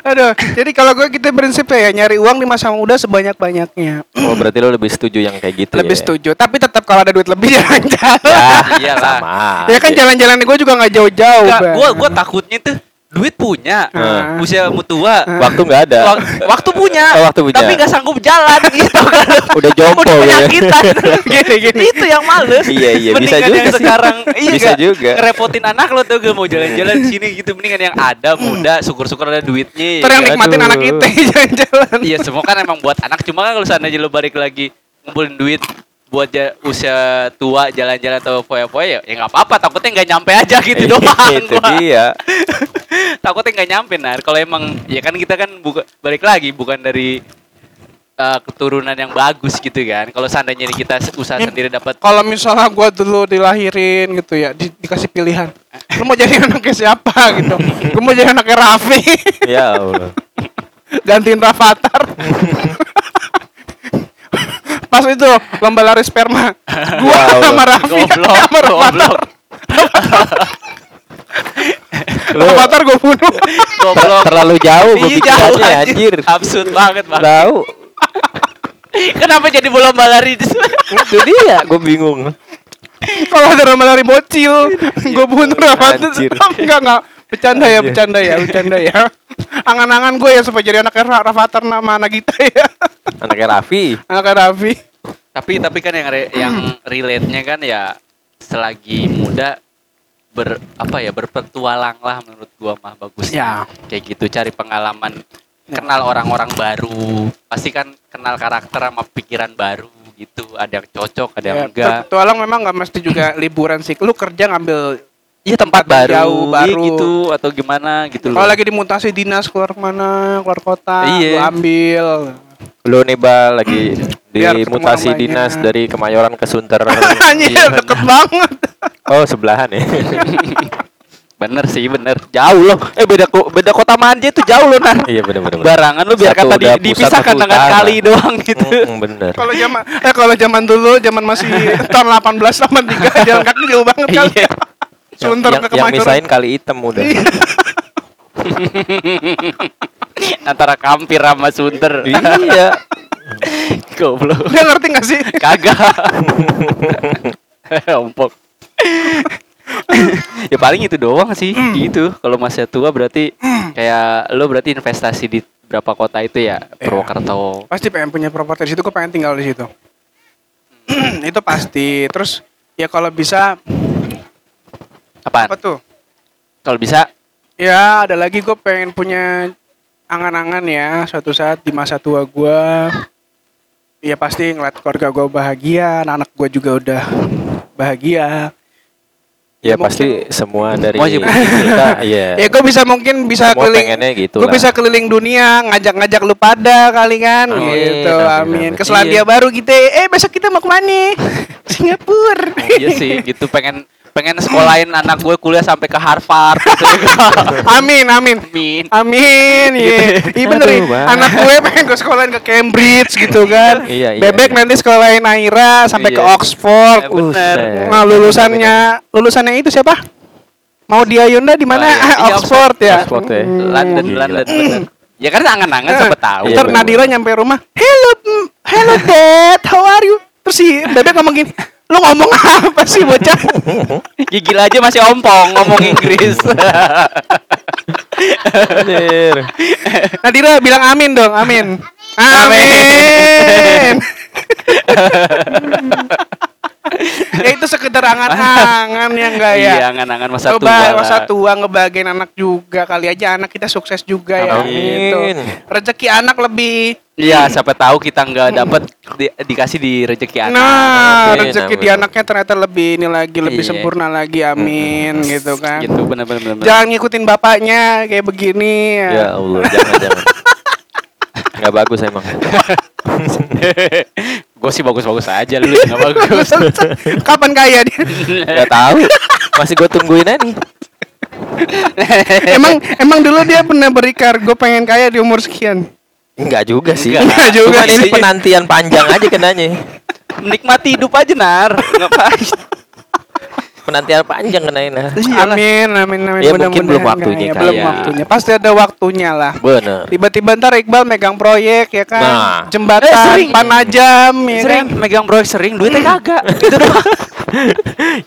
aduh jadi kalau gue kita prinsip ya nyari uang di masa muda sebanyak banyaknya oh berarti lo lebih setuju yang kayak gitu lebih ya? setuju tapi tetap kalau ada duit lebih jangan jalan ya Iyalah. sama ya kan aja. jalan-jalan gue juga nggak jauh-jauh gua gua takutnya tuh duit punya, Ah. usia mutua, waktu nggak ada Wak- waktu punya, Oh, waktu punya. tapi nggak sanggup jalan <laughs> gitu kan. udah jompo Udah gitu ya. penyakitan. <laughs> Gini, gini. Itu yang males. Iya, iya, bisa Mendingan juga yang sih. sekarang <laughs> iya Bisa nggak? juga. Ngerepotin anak lo tuh gak mau jalan-jalan sini gitu mendingan yang ada muda, syukur-syukur ada duitnya. Yang ya kan? nikmatin Aduh. anak kita jalan-jalan Iya semua kan emang buat anak cuma kan kalau seandainya lo balik lagi ngumpulin duit buat ja- usia tua jalan-jalan atau foya-foya ya ya nggak apa-apa takutnya nggak nyampe aja gitu doang Iya, itu gua. dia <laughs> takutnya nggak nyampe nar kalau emang ya kan kita kan buka, balik lagi bukan dari eh, keturunan yang bagus gitu kan. Kalau seandainya kita usaha sendiri dapat Kalau misalnya gua dulu dilahirin gitu ya, di- dikasih pilihan. Lu mau jadi anaknya siapa gitu. <laughs> Gua mau jadi anaknya Raffi. Ya Allah. <laughs> Gantiin Rafathar. Pas itu lomba lari sperma. <laughs> Gua Ya Allah. sama Raffi goblok, sama Rafathar. goblok, Lu Rafathar gua bunuh. goblok. terlalu jauh Iya, jauh anjir. anjir. Absurd banget, Bang. Tahu. Kenapa jadi bola lari di Itu dia, gue bingung. Kalau ada lomba lari bocil, gua bunuh Rafathar. Enggak enggak. Bercanda ya, bercanda ya, bercanda ya. Angan-angan gue ya supaya jadi anaknya Ra- Rafathar nama Nagita ya. Anaknya Raffi. Anaknya Raffi. tapi tapi kan yang re- yang relate-nya kan ya selagi muda ber apa ya berpetualang lah menurut gua mah bagus Ya. kayak gitu cari pengalaman kenal orang-orang baru pasti kan kenal karakter sama pikiran baru gitu ada yang cocok ada yang Ya, enggak Petualang memang nggak mesti juga liburan sih. Lu kerja ngambil iya tempat tempat baru, jauh, iya baru. gitu atau gimana gitu Kalau lagi dimutasi dinas keluar mana, keluar kota, Iya. lu ambil. Lu nih Bal lagi di Biar ketemu mutasi orang dinas dari Kemayoran ke Sunter. <laughs> Anjir, Iya, deket banget. Oh, sebelahan ya. <laughs> bener sih bener jauh loh eh beda ko- beda kota manja itu jauh loh nah iya bener bener. barangan lu biar kata di, dipisahkan dengan utara. kali doang gitu Mm, bener. Kalau zaman eh kalau zaman dulu, zaman masih <laughs> tahun 18 83 jalan kaki jauh banget kan. Iya. Sunter yang, ke yang Kemayoran. misain kali hitam udah. <laughs> antara kampir sama sunter iya. <laughs> goblok Dia ngerti gak sih? kagak <laughs> ompok ya paling itu doang sih gitu kalau masih tua berarti kayak lo berarti investasi di berapa kota itu ya Purwokerto Pasti pengen punya properti di situ, gue pengen tinggal di situ. <clears throat> itu pasti. Terus ya kalau bisa apaan apa tuh? kalau bisa Ya ada lagi gue pengen punya angan-angan ya suatu saat di masa tua gue. Ya pasti ngeliat keluarga gue bahagia, anak-anak gue juga udah bahagia. Ya Mungkin- pasti semua dari kita iya. <laughs> Ya gue bisa mungkin bisa Semua keliling gitu Gue bisa keliling dunia ngajak-ngajak lu pada kali kan Amin, gitu. amin, Amin. amin. Ke Selandia Iya. Baru kita. Eh besok kita mau ke mana? <laughs> Singapura. iya sih gitu pengen pengen sekolahin anak gue kuliah sampai ke Harvard gitu. <laughs> amin, amin. Amin. Amin, iya. Iya bener Aduh, nih. Bang. Anak gue pengen gue sekolahin ke Cambridge gitu kan. Iya, iya, Bebek iya. nanti sekolahin Aira sampai ke Iya. Oxford. Eh, bener. Nah, lulusannya lulusannya itu siapa? Mau dia Yunda di mana? Oh, iya. <laughs> Iya, Oxford ya. Oxford ya. Hmm. London Gila. London bener. ya kan angan-angan Eh, sempet tahu Iya, Ntar. Nadira nyampe rumah, hello, mm, hello dad, how are you? Terus si bebek ngomong gini, lu ngomong apa sih bocah? <laughs> Gigil aja masih ompong ngomong Inggris. Anjir. Nadira bilang amin dong, amin. Amin. ya itu sekedar angan-angan ya enggak ya? Iya, angan-angan masa tua. Coba lah. masa tua ngebahagiain anak juga kali aja anak kita sukses juga ya Amin. gitu. Rezeki anak lebih Iya, siapa tahu kita nggak dapat di- dikasih di rezeki anak. Nah, Amin, rezeki amin. di anaknya ternyata lebih ini lagi lebih Iya. sempurna lagi. Amin gitu kan. Gitu benar-benar. benar. Jangan ngikutin bapaknya kayak begini Ya Allah, jangan jangan. Nggak bagus emang. <laughs> Gue sih bagus-bagus aja lu nggak bagus. <laughs> Kapan kaya dia? Nggak tahu. Masih gue tungguin aja nih. emang emang dulu dia pernah berikar gue pengen kaya di umur sekian. Enggak juga sih. Enggak juga Cuman ini sih. penantian panjang aja kenanya. Menikmati hidup aja nar. Ngapain? Penantian panjang kenain nah. Amin, amin, amin. Ya, mungkin belum waktunya belum kaya. waktunya. Pasti ada waktunya lah. Bener. Tiba-tiba ntar Iqbal megang proyek ya kan, Nah. jembatan, Eh, sering. panajam ya sering kan. megang proyek sering duitnya kagak. <laughs> Gitu doang. <laughs>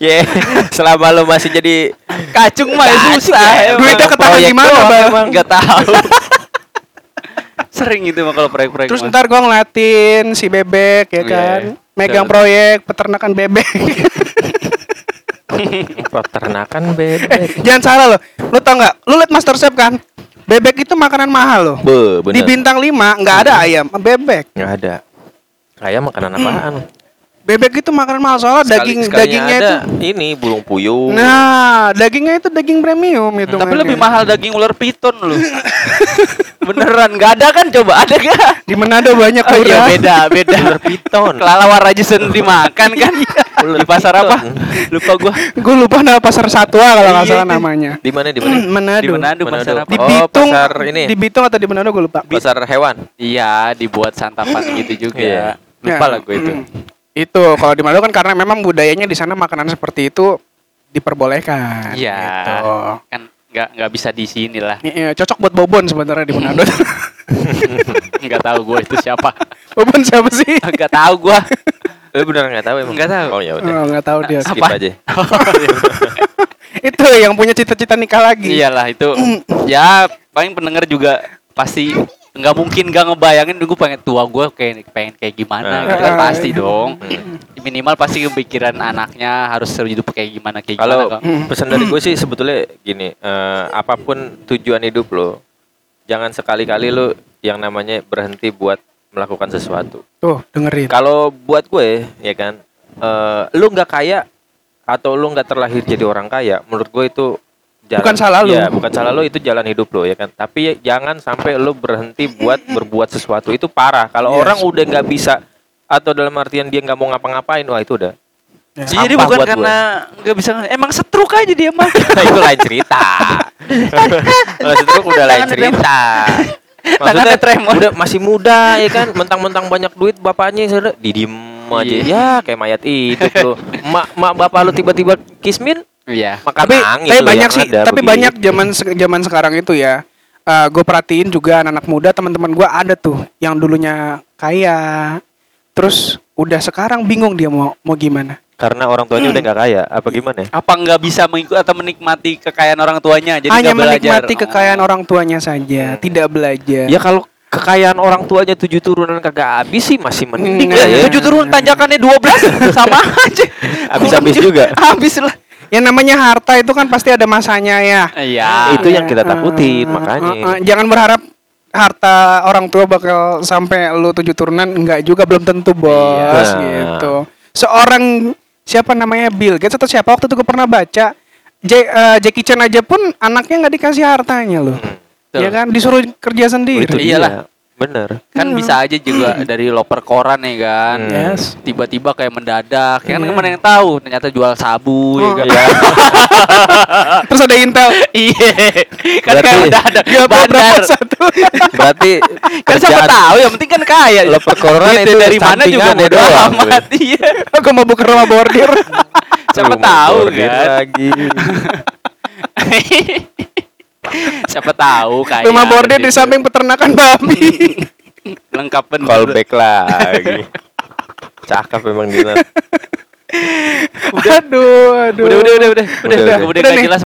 Ya, selama lo masih jadi Kacung mah ya susah. Duitnya ketahan gimana, Bang? emang. Nggak tahu. <laughs> sering gitu mah kalau proyek-proyek. Terus mah. ntar gua ngeliatin si bebek ya Iya. kan, megang Terus. proyek peternakan bebek. <laughs> peternakan eh, bebek. jangan salah loh. Lu tau nggak? Lu liat Masterchef kan? Bebek itu makanan mahal loh. Be, Di bintang 5 nggak ada ayam, bebek. Nggak ada. Ayam makanan apaan? Bebek itu makanan mahal soalnya daging Sekali- dagingnya ada itu. ini burung puyuh. Nah, dagingnya itu daging premium itu. Tapi lebih mahal daging ular piton loh. <laughs> Beneran nggak ada kan coba ada gak? Di Manado banyak Oh iya beda beda. Ular piton. Kelelawar aja sendiri makan kan di pasar apa? Lupa gua. Gue lupa nama pasar Satwa kalau nggak Iya, salah itu. namanya. Di mana di mana? <clears throat> Manado. Di Manado pasar apa? Di Oh, Bitung. pasar ini. Di Bitung atau di Manado gue lupa. Pasar hewan. Iya, dibuat santapan gitu juga. Iya. Lupa Ya, lah gue itu. Mm. Itu kalau di Manado kan karena memang budayanya di sana makanan seperti itu diperbolehkan. Iya. Gitu. Kan nggak nggak bisa di sini lah. Iya, cocok buat Bobon sebenarnya di Manado. <laughs> Nggak tahu gue itu siapa. Bobon siapa sih? <laughs> Nggak tahu gue. Lu bener nggak tahu emang? Nggak tahu. Oh ya udah. Oh, nggak tahu dia. Skip Apa? aja. <laughs> itu yang punya cita-cita nikah lagi. Iyalah itu. ya paling pendengar juga pasti nggak mungkin nggak ngebayangin gue pengen tua gue kayak pengen kayak gimana Ah. gitu kan pasti dong minimal pasti kepikiran anaknya harus hidup kayak gimana kayak Kalau gimana kok. pesan dari gue sih sebetulnya gini, eh, apa pun tujuan hidup lo, jangan sekali-kali lo yang namanya berhenti buat melakukan sesuatu. Tuh, dengerin. Kalau buat gue, ya kan, eh, lu nggak kaya atau lu nggak terlahir jadi orang kaya, menurut gue itu Bukan salah lu. Ya, bukan salah lu itu jalan hidup lo ya kan. Tapi jangan sampai lu berhenti buat <laughs> berbuat sesuatu itu parah. Kalau Yes. orang udah nggak bisa atau dalam artian dia nggak mau ngapa-ngapain, wah itu udah. Ya. Jadi bukan buat karena nggak bisa emang setruk aja dia mah. <laughs> Nah, itu lain cerita. <laughs> Kalau setruk udah lain cerita. Maksudnya udah masih muda ya kan, mentang-mentang banyak duit bapaknya sudah didiem aja. Iya. Ya kayak mayat hidup lu. Mak mak bapak lu tiba-tiba kismin Iya. makan tapi tapi banyak sih ada tapi begitu. banyak zaman se- zaman sekarang itu ya gue perhatiin juga anak-anak muda teman-teman gue ada tuh yang dulunya kaya terus udah sekarang bingung dia mau mau gimana karena orang tuanya udah nggak kaya apa gimana ya? Apa nggak bisa mengikut atau menikmati kekayaan orang tuanya? Jadi hanya nggak belajar. menikmati kekayaan orang tuanya saja tidak belajar Ya kalau kekayaan orang tuanya tujuh turunan kagak habis sih masih mending Hmm, lah Ya, ya. tujuh turun tanjakannya 12 <laughs> sama aja. Habis-habis juga. Habis lah. yang namanya harta itu kan pasti ada masanya ya Iya. Itu yang kita takutin, eh, makanya. eh, eh, jangan berharap harta orang tua bakal sampai lu tujuh turunan enggak juga belum tentu bos Iya. gitu seorang siapa namanya Bill Gates atau siapa waktu itu gue pernah baca Ja- eh, Jackie Chan aja pun anaknya nggak dikasih hartanya loh Betul. ya kan disuruh kerja sendiri itu Iyalah. Bener. Kan bisa aja juga dari loper koran ya kan. Hmm. Yes. Tiba-tiba kayak mendadak. Ya kan Hmm. ke mana yang tahu ternyata jual sabu ya Oh, kan. Iya. <laughs> terus ada Intel Iya. Kan kayak mendadak. Berapa Bandar. satu Berarti <laughs> Kan siapa tahu yang penting kan kaya. Loper koran itu dari mana juga bodo doang, amat. <laughs> Iya. aku mau buka rumah bordir Siapa tahu kan. lagi. Siapa tahu kayak rumah bordir di samping peternakan babi lengkap bener. Callback lagi. Cakep memang Dinar. aduh aduh Udah udah udah udah udah Udah, udah, udah. udah, Udah nggak nih. jelas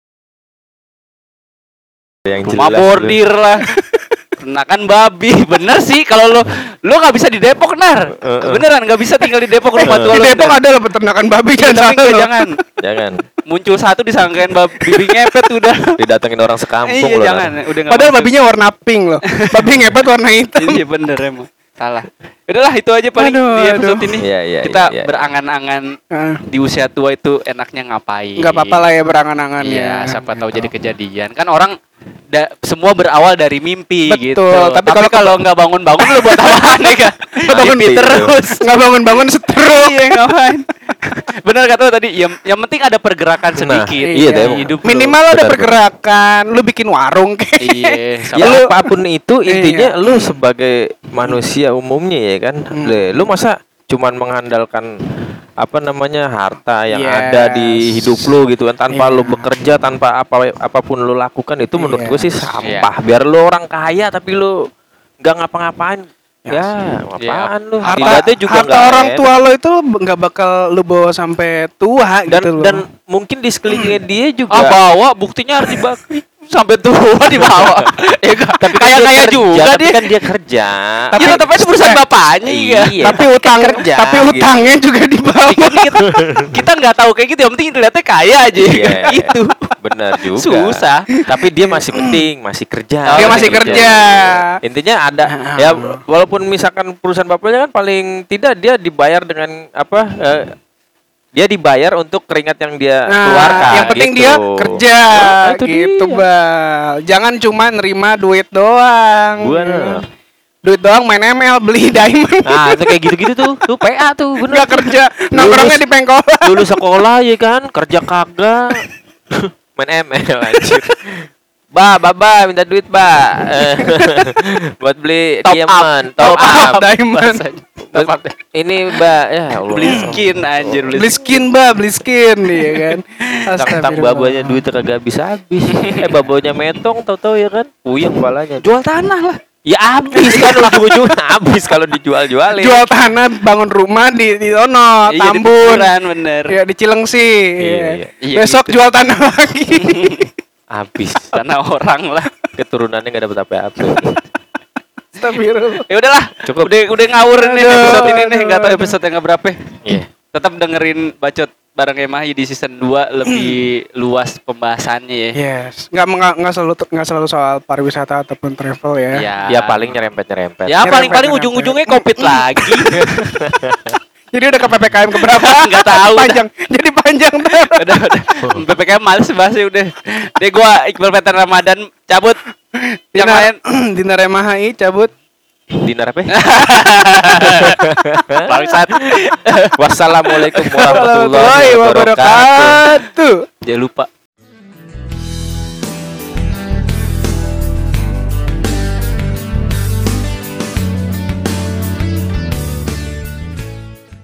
Yang rumah jelas bordir lah peternakan babi bener sih kalau lo lo nggak bisa di Depok nar Eh, eh. beneran nggak bisa tinggal di Depok rumah tua di lo Depok ada loh peternakan babi Iya, jangan tapi jangan. Jangan muncul satu disangkain babi ngepet udah didatengin orang sekampung iya loh. jangan udah Padahal babinya warna pink loh. Babi ngepet warna hitam. iya bener emang salah udahlah itu aja paling Aduh, di episode aduh. ini Iya, iya, kita iya, iya. berangan-angan Ah, di usia tua itu enaknya ngapain Nggak apa-apa lah ya berangan-angan Iya, ya. siapa tahu Gitu. jadi kejadian. Kan orang da- semua berawal dari mimpi Betul, gitu. tapi Tapi, kalau- kalau nggak bangun-bangun lu buat apaan ya kan? bangun mimpi itu. terus. Nggak bangun-bangun setruk. iya, ngapain? <laughs> Benar kata lu tadi, yang yang penting ada pergerakan Nah, sedikit iya, di emang. hidup lu. Minimal ada Benar, pergerakan. Lu bikin warung kayak. Iya, <laughs> Ya apa pun itu intinya Iya. lu sebagai manusia umumnya ya kan. Hmm. Le, lu masa cuman mengandalkan apa namanya harta yang Yes. ada di hidup lu gitu kan tanpa Iya. lu bekerja tanpa apa apa pun lu lakukan itu menurut gue sih sampah. Biar lu orang kaya tapi lu nggak ngapa-ngapain. Yes. Ya, apaan lu? Harta, juga harta orang enak. tua lo itu nggak bakal lu bawa sampai tua dan gitu loh. dan mungkin di sekelilingnya dia juga ah bawa buktinya harus dibakar. Sampai tua di bawah. <laughs> ya kan? Tapi kan kayak kerja, juga tapi dia. kan dia kerja. Tapi- Tapi tetap aja perusahaan bapaknya iya. Iya. tapi utang kerja, tapi gitu. utangnya juga di bawah. Kan <laughs> kita nggak tahu kayak gitu, yang penting lihatnya kaya aja Iya. <laughs> gitu. Bener juga. Susah. Tapi dia masih penting, masih kerja. Dia masih kerja. Intinya ada ya walaupun misalkan perusahaan bapaknya kan paling tidak dia dibayar dengan apa eh, dia dibayar untuk keringat yang dia Nah, keluarkan. yang penting gitu. dia kerja Nah, itu gitu, dia. Bal. Jangan cuma nerima duit doang. Bener. Duit doang main ML, beli <laughs> diamond. Nah, itu kayak gitu-gitu tuh. Tuh PA tuh, bener. Nggak kerja, nongkrongnya di pengkolan. Lulus sekolah ya kan, kerja kagak. <laughs> Main ML anjir. Ba, baba minta duit, Ba. Eh, <laughs> Buat beli Top up. diamond, Top top up. up. diamond. Top up. Ini, Ba, ya Allah. Beli skin anjir beli Beli skin, Ba, beli skin ya kan. <laughs> Tentang babanya duit kagak bisa habis. eh babanya metong tahu-tahu ya kan. Puyeng balanya. Jual tanah lah. Ya habis kan ujung-ujungnya <laughs> habis kalau dijual-jualin. Jual tanah, bangun rumah di di sono, Iya, Tambun. kuburan, bener. Ya di Cilengsi. Iya, ya. iya. Iya, Besok gitu. jual tanah lagi. Habis. Tanah orang lah. Keturunannya nggak dapat apa-apa. Ya udahlah, Cukup. Udah udah ngawur nih Aduh, episode ini nih, aduh, enggak tahu episode yang berapa. Iya. Tetap dengerin bacot bareng Emahi di season 2 lebih <clears throat> luas pembahasannya ya. Yes, nggak nggak nggak selalu nggak selalu soal pariwisata ataupun travel ya. Ya. Ya paling nyerempet-nyerempet. Ya paling Nyerempet, paling nyerempet. ujung-ujungnya covid lagi. <laughs> Jadi udah ke ppkm keberapa? <laughs> Nggak tahu. Panjang. Jadi panjang tuh. <laughs> udah udah. <laughs> PPKM males bahas ya udah. Deh gua Iqbal Peter Ramadan cabut. Yang lain <clears throat> Dinar MHI cabut. Dinar apa? bangsat. Wassalamualaikum warahmatullahi wabarakatuh. Jangan lupa